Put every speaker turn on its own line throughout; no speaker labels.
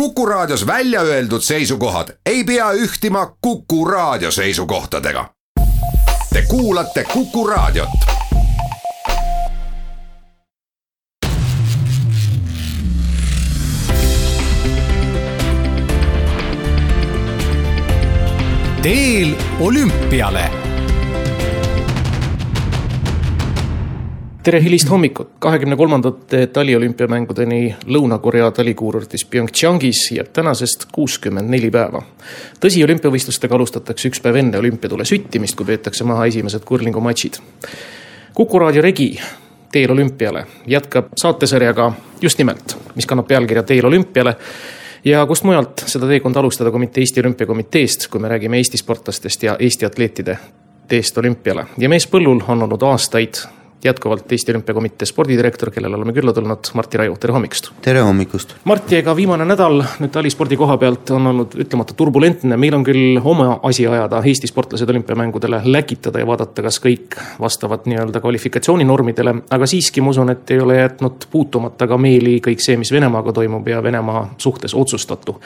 Kuku Raadios välja öeldud seisukohad ei pea ühtima Kuku Raadio seisukohtadega. Te kuulate Kuku Raadiot.
teel olümpiale
tere hilist hommikut, kahekümne kolmandate taliolümpiamängudeni Lõuna-Korea talikuurortis PyeongChangis jääb tänasest kuuskümmend neli päeva. tõsi, olümpiavõistlustega alustatakse üks päev enne olümpiatule süttimist, kui peetakse maha esimesed kurlingumatšid. kuku raadio Regi Teel olümpiale jätkab saatesarjaga just nimelt, mis kannab pealkirja Teel olümpiale ja kust mujalt seda teekonda alustada kui mitte Eesti Olümpiakomiteest, kui me räägime Eesti sportlastest ja Eesti atleetide teest olümpiale ja mees põllul on olnud aastaid jätkuvalt Eesti Olümpiakomitee spordidirektor, kellele oleme külla tulnud, Martti Raivo, tere hommikust!
tere hommikust!
Martti, ega viimane nädal nüüd talispordi koha pealt on olnud ütlemata turbulentne, meil on küll oma asi ajada, Eesti sportlased olümpiamängudele läkitada ja vaadata, kas kõik vastavad nii-öelda kvalifikatsiooninormidele, aga siiski ma usun, et ei ole jätnud puutumata ka meeli kõik see, mis Venemaaga toimub ja Venemaa suhtes otsustatu.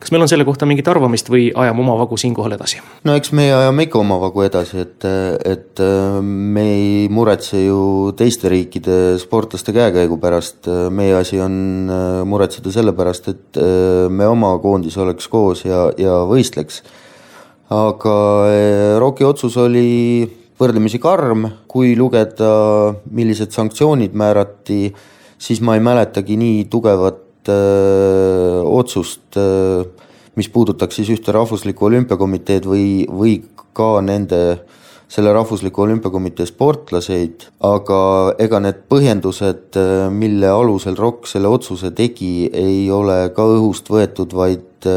kas meil on selle kohta mingit arvamist või ajame oma vagu siinkohal edasi?
no eks meie ajame ikka oma vagu edasi, et, et me ei muretse ju teiste riikide sportlaste käekäigu pärast, meie asi on äh, muretseda selle pärast, et äh, me oma koondis oleks koos ja, ja võistleks. aga äh, ROK-i otsus oli võrdlemisi karm, kui lugeda, millised sanktsioonid määrati, siis ma ei mäletagi nii tugevat öö, otsust, mis puudutaks siis ühte rahvuslikku olümpiakomiteed või, või ka nende öö, selle Rahvusliku Olümpiakomitee sportlaseid, aga ega need põhjendused, mille alusel ROK selle otsuse tegi, ei ole ka õhust võetud, vaid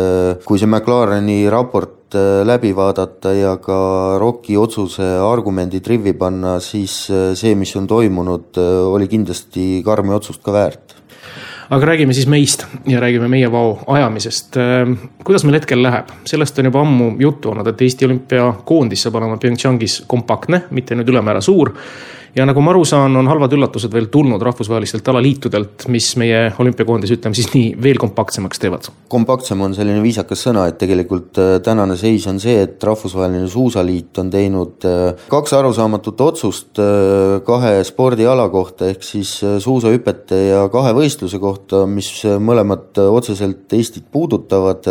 kui see McLareni raport läbi vaadata ja ka ROK-i otsuse argumendid rivi panna, siis see, mis on toimunud, oli kindlasti karmi otsust ka väärt
aga räägime siis meist ja räägime meie vao ajamisest. Ehm, kuidas meil hetkel läheb, sellest on juba ammu juttu olnud, et Eesti olümpiakoondis saab olema PyeongChangis kompaktne, mitte nüüd ülemäära suur ja nagu ma aru saan, on halvad üllatused veel tulnud rahvusvahelistelt alaliitudelt, mis meie olümpiakoondis, ütleme siis nii, veel kompaktsemaks teevad.
kompaktsem on selline viisakas sõna, et tegelikult äh, tänane seis on see, et Rahvusvaheline Suusaliit on teinud äh, kaks arusaamatut otsust äh, kahe spordiala kohta, ehk siis suusahüpete ja kahevõistluse kohta, mis mõlemad otseselt Eestit puudutavad.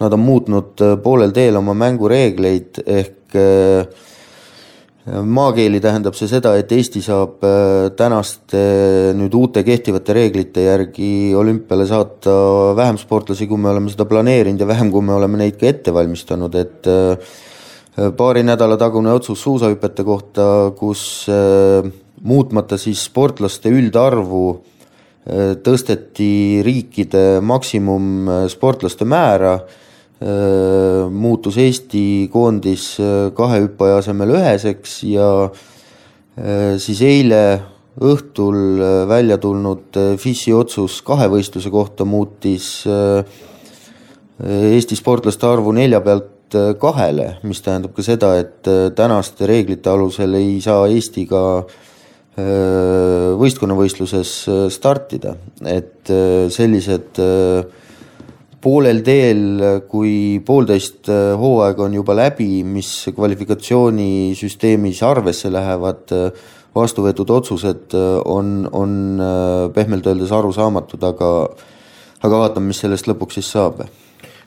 Nad on muutnud poolel teel oma mängureegleid ehk maakeeli tähendab see seda, et Eesti saab äh, tänaste nüüd uute kehtivate reeglite järgi olümpiale saata vähem sportlasi, kui me oleme seda planeerinud ja vähem, kui me oleme neid ka ette valmistanud, et äh, paari nädala tagune otsus suusahüpete kohta, kus äh, muutmata siis sportlaste üldarvu tõsteti riikide maksimum sportlaste määra Äh, muutus Eesti koondis äh, kahe hüppaja asemel üheseks ja äh, siis eile õhtul välja tulnud FIS-i otsus kahevõistluse kohta muutis Eesti sportlaste arvu nelja pealt kahele, mis tähendab ka seda, et tänaste reeglite alusel ei saa Eesti ka võistkonnavõistluses startida, et sellised äh, poolel teel, kui poolteist äh, hooaega on juba läbi, mis kvalifikatsioonisüsteemis arvesse lähevad, äh, vastu võetud otsused äh, on, on pehmelt öeldes arusaamatud, aga aga vaatame, mis sellest lõpuks siis saab.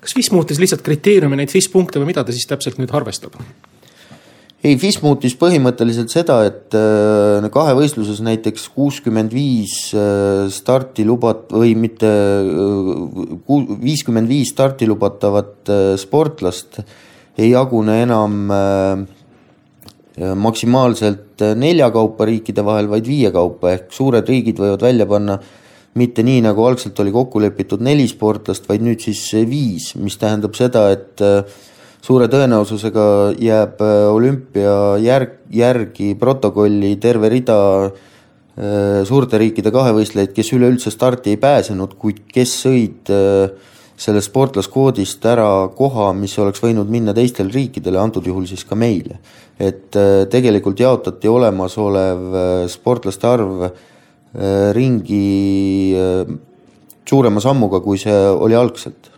kas FIS muutis lihtsalt kriteeriume, neid FIS punkte või mida ta siis täpselt nüüd arvestab?
Ei, FIS muutis põhimõtteliselt seda, et äh, kahevõistluses näiteks kuuskümmend viis äh, starti lubat- või mitte, äh, viiskümmend viis starti lubatavat sportlast ei jagune enam maksimaalselt nelja kaupa riikide vahel, vaid viie kaupa, ehk suured riigid võivad välja panna mitte nii, nagu algselt oli kokku lepitud neli sportlast, vaid nüüd siis viis, mis tähendab seda, et suure tõenäosusega jääb äh, olümpia järg, järgi protokolli terve rida äh, suurte riikide kahevõistlejaid, kes üleüldse starti ei pääsenud, kuid kes sõid äh, sellest sportlaskoodist ära koha, mis oleks võinud minna teistele riikidele, antud juhul siis ka meile. et tegelikult jaotati olemasolev sportlaste arv ringi suurema sammuga, kui see oli algselt.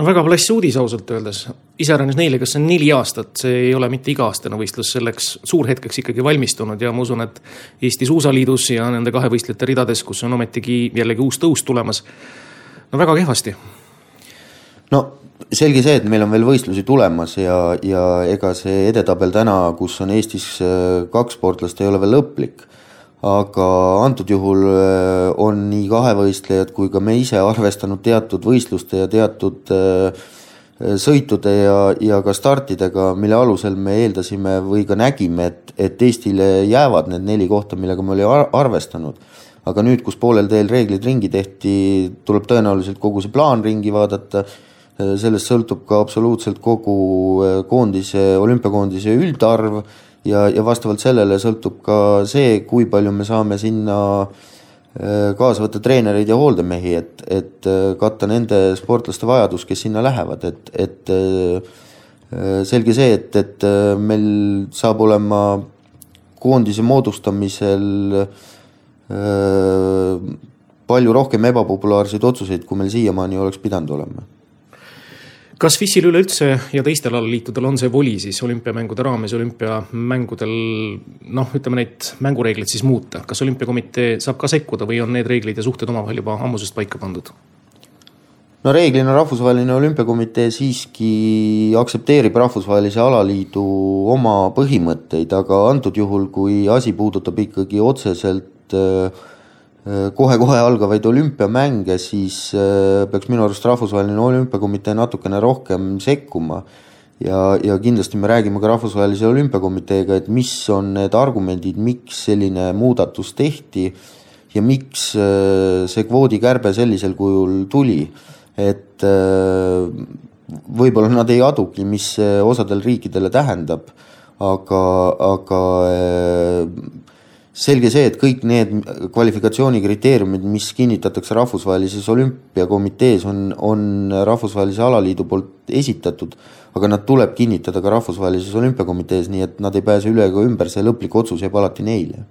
No väga plass uudis ausalt öeldes, iseäranis neile, kes on neli aastat, see ei ole mitte iga-aastane võistlus, selleks suurhetkeks ikkagi valmistunud ja ma usun, et Eesti Suusaliidus ja nende kahevõistlejate ridades, kus on ometigi jällegi uus tõus tulemas, no väga kehvasti.
no selge see, et meil on veel võistlusi tulemas ja, ja ega see edetabel täna, kus on Eestis äh, kaks sportlast, ei ole veel lõplik. Aga antud juhul äh, on nii kahevõistlejad kui ka me ise arvestanud teatud võistluste ja teatud äh, sõitude ja, ja ka startidega, mille alusel me eeldasime või ka nägime, et, et Eestile jäävad need neli kohta, millega me olime arvestanud. aga nüüd, kus poolel teel reeglid ringi tehti, tuleb tõenäoliselt kogu see plaan ringi vaadata Äh, sellest sõltub ka absoluutselt kogu koondise, olümpiakoondise üldarv ja, ja vastavalt sellele sõltub ka see, kui palju me saame sinna äh, kaasa võtta treenereid ja hooldemehi, et, et katta nende sportlaste vajadus, kes sinna lähevad, et, et selge see, et, et meil saab olema koondise moodustamisel palju rohkem ebapopulaarseid otsuseid, kui meil siiamaani oleks pidanud olema
kas FIS-il üleüldse ja teistel alaliitudel on see voli siis olümpiamängude raames olümpiamängudel noh, ütleme neid mängureegleid siis muuta, kas olümpiakomitee saab ka sekkuda või on need reeglid ja suhted omavahel juba ammusest paika pandud?
no reeglina Rahvusvaheline Olümpiakomitee siiski aktsepteerib Rahvusvahelise Alaliidu oma põhimõtteid, aga antud juhul, kui asi puudutab ikkagi otseselt äh, kohe-kohe algavaid olümpiamänge, siis äh, peaks minu arust Rahvusvaheline Olümpiakomitee natukene rohkem sekkuma. ja, ja kindlasti me räägime ka Rahvusvahelise Olümpiakomiteega, et mis on need argumendid, miks selline muudatus tehti ja miks äh, see kvoodikärbe sellisel kujul tuli, et äh, võib-olla nad ei adugi, mis see osadele riikidele tähendab, aga, aga selge see, et kõik need kvalifikatsioonikriteeriumid, mis kinnitatakse Rahvusvahelises Olümpiakomitees, on, on Rahvusvahelise Alaliidu poolt esitatud, aga nad tuleb kinnitada ka Rahvusvahelises Olümpiakomitees, nii et nad ei pääse üle ega ümber, see lõplik otsus jääb alati neile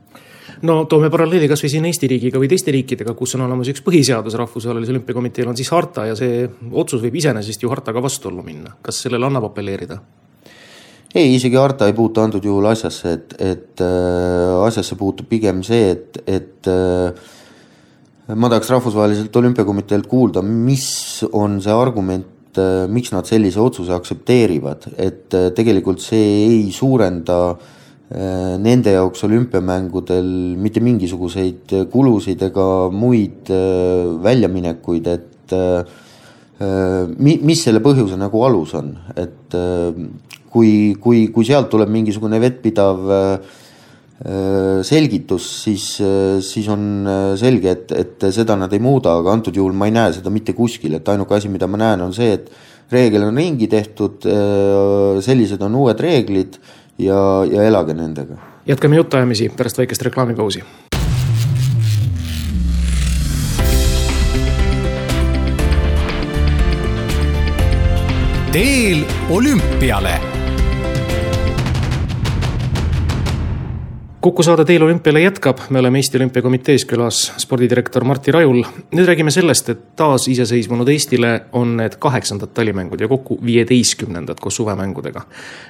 no toome paralleeli kasvõi siin Eesti riigiga või teiste riikidega, kus on olemas üks põhiseadus, Rahvusvahelisel Olümpiakomiteel on siis harta ja see otsus võib iseenesest ju hartaga vastuollu minna, kas sellele annab apelleerida?
Ei, isegi harta ei puutu antud juhul asjasse, et, et äh, asjasse puutub pigem see, et, et äh, ma tahaks Rahvusvaheliselt Olümpiakomiteelt kuulda, mis on see argument äh,, miks nad sellise otsuse aktsepteerivad, et äh, tegelikult see ei suurenda äh, nende jaoks olümpiamängudel mitte mingisuguseid kulusid ega muid äh, väljaminekuid, et äh, mi-, mis selle põhjuse nagu alus on, et kui, kui, kui sealt tuleb mingisugune vettpidav selgitus, siis, siis on selge, et, et seda nad ei muuda, aga antud juhul ma ei näe seda mitte kuskil, et ainuke asi, mida ma näen, on see, et reegel on ringi tehtud, sellised on uued reeglid ja, ja elage nendega.
jätkame jutuajamisi pärast väikest reklaamipausi
teel olümpiale.
kuku saade Teel olümpiale jätkab, me oleme Eesti Olümpiakomitees külas spordidirektor Martti Rajul. nüüd räägime sellest, et taasiseseisvunud Eestile on need kaheksandad talimängud ja kokku viieteistkümnendad koos suvemängudega.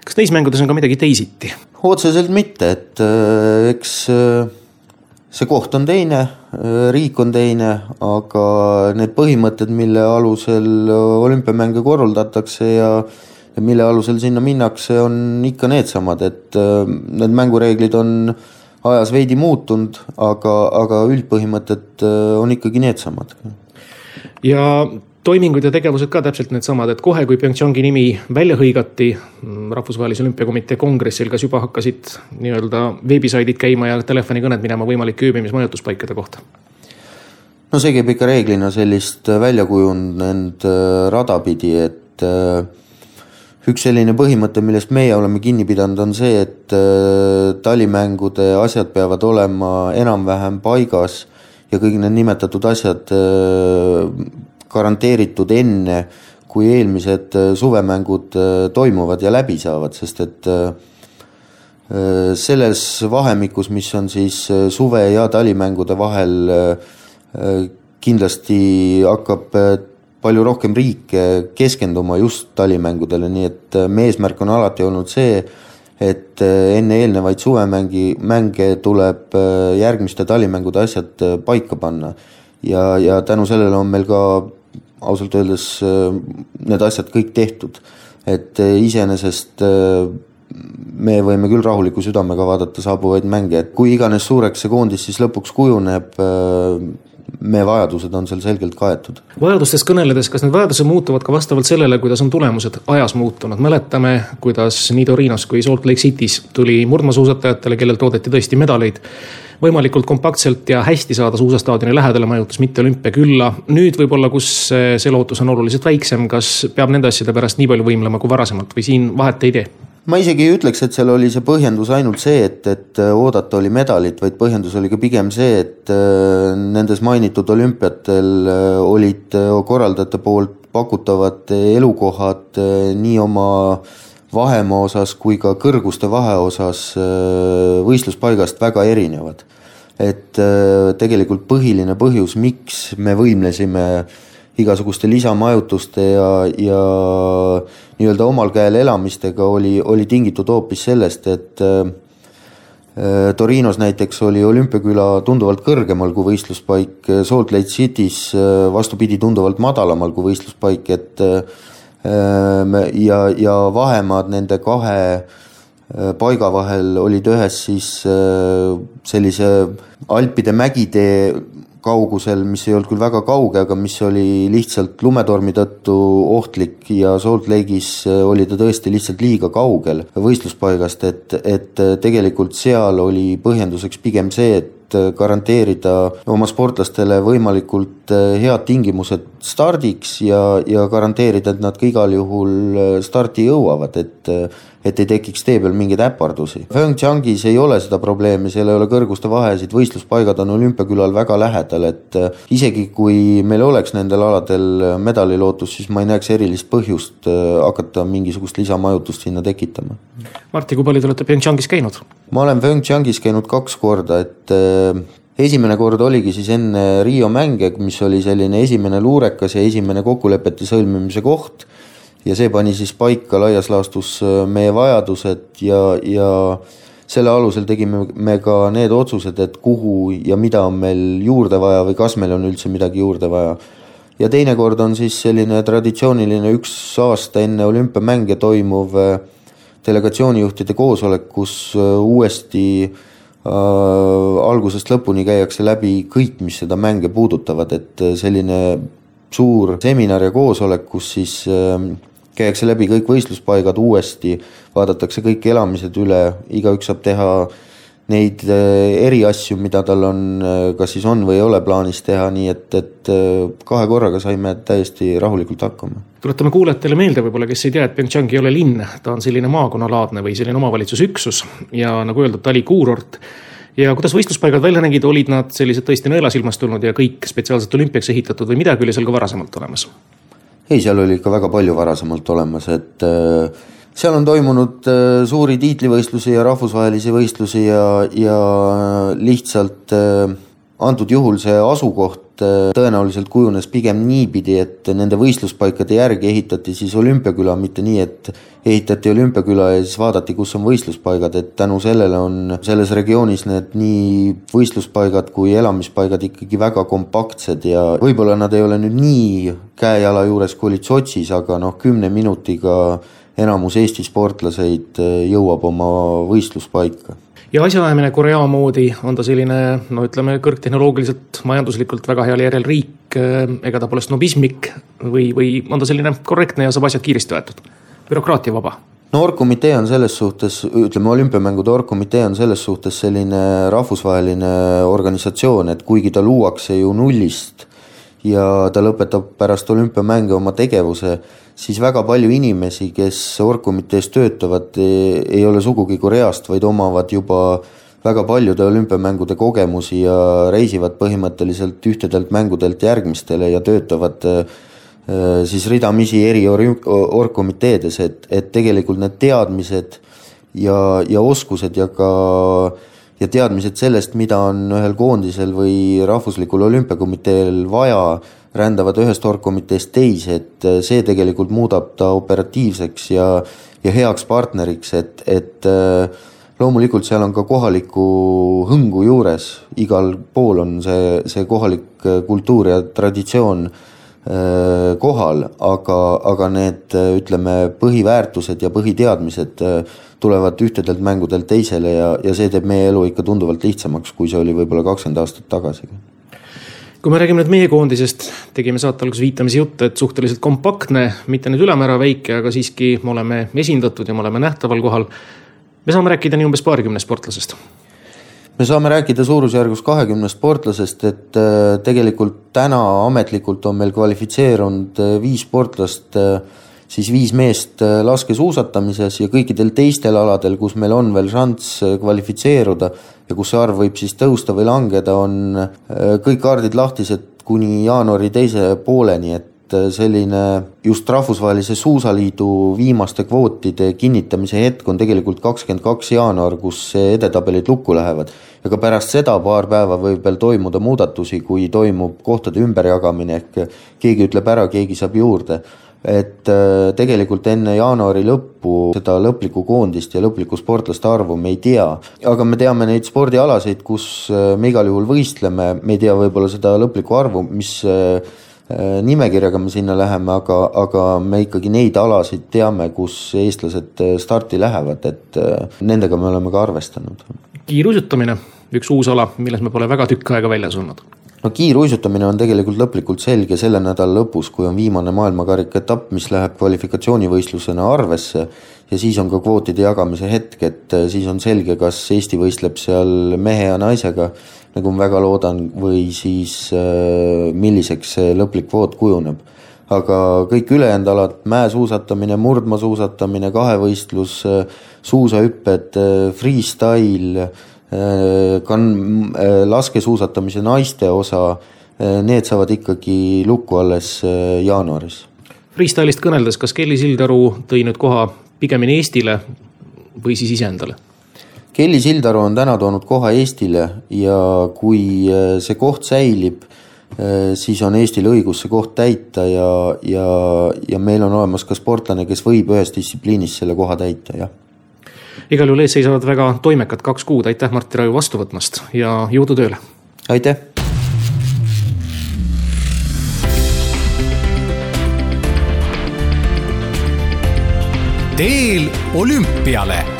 kas neis mängudes on ka midagi teisiti?
otseselt mitte, et äh, eks äh see koht on teine, riik on teine, aga need põhimõtted, mille alusel olümpiamänge korraldatakse ja ja mille alusel sinna minnakse, on ikka needsamad, et äh, need mängureeglid on ajas veidi muutunud, aga, aga üldpõhimõtted äh, on ikkagi needsamad.
ja toimingud ja tegevused ka täpselt needsamad, et kohe, kui PyeongChangi nimi välja hõigati mm, Rahvusvahelise Olümpiakomitee kongressil, kas juba hakkasid nii-öelda veebisaidid käima ja telefonikõned minema võimalike ööbimismajutuspaikade kohta?
no see käib ikka reeglina sellist välja kujunenud äh, rada pidi, et äh, üks selline põhimõte, millest meie oleme kinni pidanud, on see, et äh, talimängude asjad peavad olema enam-vähem paigas ja kõik need nimetatud asjad garanteeritud enne, kui eelmised äh, suvemängud äh, toimuvad ja läbi saavad, sest et äh, selles vahemikus, mis on siis suve- ja talimängude vahel kindlasti hakkab palju rohkem riike keskenduma just talimängudele, nii et meie eesmärk on alati olnud see, et enne eelnevaid suvemängi, mänge tuleb järgmiste talimängude asjad paika panna. ja, ja tänu sellele on meil ka ausalt öeldes need asjad kõik tehtud. et iseenesest me võime küll rahuliku südamega vaadata saabuvaid mänge, et kui iganes suureks see koondis siis lõpuks kujuneb, meie vajadused on seal selgelt kaetud.
vajadustest kõneledes, kas need vajadused muutuvad ka vastavalt sellele, kuidas on tulemused ajas muutunud, mäletame, kuidas nii Torinos kui Salt Lake City's tuli murdmaasuusatajatele, kellelt oodati tõesti medaleid, võimalikult kompaktselt ja hästi saada suusastaadioni lähedale majutus, mitte olümpiakülla. nüüd võib-olla, kus see lootus on oluliselt väiksem, kas peab nende asjade pärast nii palju võimlema kui varasemalt või siin vahet ei tee?
Ma isegi ei ütleks, et seal oli see põhjendus ainult see, et, et äh, oodata oli medalit, vaid põhjendus oli ka pigem see, et äh, nendes mainitud olümpiatel äh, olid korraldajate poolt pakutavad elukohad nii oma vahemaa osas kui ka kõrguste vahe osas võistluspaigast väga erinevad. et tegelikult põhiline põhjus, miks me võimlesime igasuguste lisamajutuste ja, ja nii-öelda omal käel elamistega oli, oli tingitud hoopis sellest, et äh, Torinos näiteks oli olümpiaküla tunduvalt kõrgemal kui võistluspaik, Salt Lake City's äh, vastupidi, tunduvalt madalamal kui võistluspaik, et äh, ja, ja vahemaad nende kahe paiga vahel olid ühes siis sellise Alpide mägitee kaugusel, mis ei olnud küll väga kauge, aga mis oli lihtsalt lumetormi tõttu ohtlik ja Salt Lake'is äh, oli ta tõesti lihtsalt liiga kaugel võistluspaigast, et, et äh, tegelikult seal oli põhjenduseks pigem see, et äh, garanteerida oma sportlastele võimalikult head tingimused stardiks ja, ja garanteerida, et nad ka igal juhul starti jõuavad, et et ei tekiks tee peal mingeid äpardusi. Pyeongchangis ei ole seda probleemi, seal ei ole kõrguste vahesid, võistluspaigad on olümpiakülal väga lähedal, et äh, isegi kui meil oleks nendel aladel medalilootus, siis ma ei näeks erilist põhjust äh, hakata mingisugust lisamajutust sinna tekitama.
Martti, kui palju te olete Pyeongchangis käinud?
Ma olen Pyeongchangis käinud kaks korda, et äh, esimene kord oligi siis enne Riio mänge, mis oli selline esimene luurekas ja esimene kokkulepete sõlmimise koht ja see pani siis paika laias laastus äh, meie vajadused ja, ja selle alusel tegime me ka need otsused, et kuhu ja mida on meil juurde vaja või kas meil on üldse midagi juurde vaja. ja teinekord on siis selline traditsiooniline üks aasta enne olümpiamänge toimuv äh, delegatsioonijuhtide koosolek, kus äh, uuesti äh, algusest lõpuni käiakse läbi kõik, mis seda mänge puudutavad, et selline suur seminar ja koosolek, kus siis äh, käiakse läbi kõik võistluspaigad uuesti, vaadatakse kõik elamised üle, igaüks saab teha neid äh, eriasju, mida tal on, äh, kas siis on või ei ole plaanis teha, nii et, et äh, kahe korraga saime täiesti rahulikult hakkama.
tuletame kuulajatele meelde võib-olla, kes ei tea, et Pyeongchang ei ole linn, ta on selline maakonnalaadne või selline omavalitsusüksus ja nagu öeldud, ta oli kuurort ja kuidas võistluspaigad välja nägid, olid nad sellised tõesti nõelasilmast tulnud ja kõik spetsiaalselt olümpiaks ehitatud või midagi oli seal ka varasemalt olemas?
ei, seal oli ikka väga palju varasemalt olemas, et äh, seal on toimunud äh, suuri tiitlivõistlusi ja rahvusvahelisi võistlusi ja, ja lihtsalt äh, antud juhul see asukoht tõenäoliselt kujunes pigem niipidi, et nende võistluspaikade järgi ehitati siis olümpiaküla, mitte nii, et ehitati olümpiaküla ja siis vaadati, kus on võistluspaigad, et tänu sellele on selles regioonis need nii võistluspaigad kui elamispaigad ikkagi väga kompaktsed ja võib-olla nad ei ole nüüd nii käe-jala juures, kui olid Sotšis, aga noh, kümne minutiga enamus Eesti sportlaseid jõuab oma võistluspaika
ja asjaajamine Korea moodi, on ta selline, no ütleme, kõrgtehnoloogiliselt, majanduslikult väga heal järjel riik, ega ta pole snobismik või, või on ta selline korrektne ja saab asjad kiiresti võetud? bürokraatiavaba?
no orgkomitee on selles suhtes, ütleme, olümpiamängude orgkomitee on selles suhtes selline rahvusvaheline organisatsioon, et kuigi ta luuakse ju nullist ja ta lõpetab pärast olümpiamänge oma tegevuse, siis väga palju inimesi, kes orgkomitees töötavad, ei ole sugugi Koreast, vaid omavad juba väga paljude olümpiamängude kogemusi ja reisivad põhimõtteliselt ühtedelt mängudelt järgmistele ja töötavad äh, Äh, siis ridamisi eri orgkomiteedes, et, et tegelikult need teadmised ja, ja oskused ja ka, ja teadmised sellest, mida on ühel koondisel või rahvuslikul olümpiakomiteel vaja, rändavad ühest orgkomiteest teise, et see tegelikult muudab ta operatiivseks ja, ja heaks partneriks, et, et loomulikult seal on ka kohalikku hõngu juures, igal pool on see, see kohalik kultuur ja traditsioon kohal, aga, aga need ütleme, põhiväärtused ja põhiteadmised äh, tulevad ühtedelt mängudelt teisele ja, ja see teeb meie elu ikka tunduvalt lihtsamaks, kui see oli võib-olla kakskümmend aastat tagasi
kui me räägime nüüd meie koondisest, tegime saate alguses viitamise juttu, et suhteliselt kompaktne, mitte nüüd ülemäära väike, aga siiski me oleme esindatud ja me oleme nähtaval kohal. me saame rääkida nii umbes paarikümnest sportlasest
me saame rääkida suurusjärgus kahekümnest sportlasest, et äh, tegelikult täna ametlikult on meil kvalifitseerunud äh, viis sportlast, äh, siis viis meest laskesuusatamises ja kõikidel teistel aladel, kus meil on veel šanss kvalifitseeruda ja kus see arv võib siis tõusta või langeda, on kõik kaardid lahtised kuni jaanuari teise pooleni, et selline just Rahvusvahelise Suusaliidu viimaste kvootide kinnitamise hetk on tegelikult kakskümmend kaks jaanuar, kus edetabelid lukku lähevad. ja ka pärast seda paar päeva võib veel toimuda muudatusi, kui toimub kohtade ümberjagamine ehk keegi ütleb ära, keegi saab juurde et äh, tegelikult enne jaanuari lõppu seda lõplikku koondist ja lõplikku sportlaste arvu me ei tea, aga me teame neid spordialasid, kus äh, me igal juhul võistleme, me ei tea võib-olla seda lõplikku arvu, mis äh, nimekirjaga me sinna läheme, aga, aga me ikkagi neid alasid teame, kus eestlased starti lähevad, et nendega me oleme ka arvestanud.
kiiruisutamine, üks uus ala, milles me pole väga tükk aega väljas olnud
no kiiruisutamine on tegelikult lõplikult selge selle nädala lõpus, kui on viimane maailmakarika etapp, mis läheb kvalifikatsioonivõistlusena arvesse ja siis on ka kvootide jagamise hetk, et siis on selge, kas Eesti võistleb seal mehe ja naisega nagu ma väga loodan, või siis äh, milliseks see lõplik kvoot kujuneb. aga kõik ülejäänud alad, mäesuusatamine, murdmaasuusatamine, kahevõistlus, äh, suusahüpped, äh, freestyle, kan-, laskesuusatamise naiste osa, need saavad ikkagi lukku alles jaanuaris.
Freestyle'ist kõneldes, kas Kelly Sildaru tõi nüüd koha pigemini Eestile või siis iseendale?
Kelly Sildaru on täna toonud koha Eestile ja kui äh, see koht säilib, äh, siis on Eestil õigus see koht täita ja, ja, ja meil on olemas ka sportlane, kes võib ühes distsipliinis selle koha täita, jah.
Igal juhul ees seisavad väga toimekad kaks kuud, aitäh Martti Raju vastu võtmast ja jõudu tööle!
aitäh!
teel olümpiale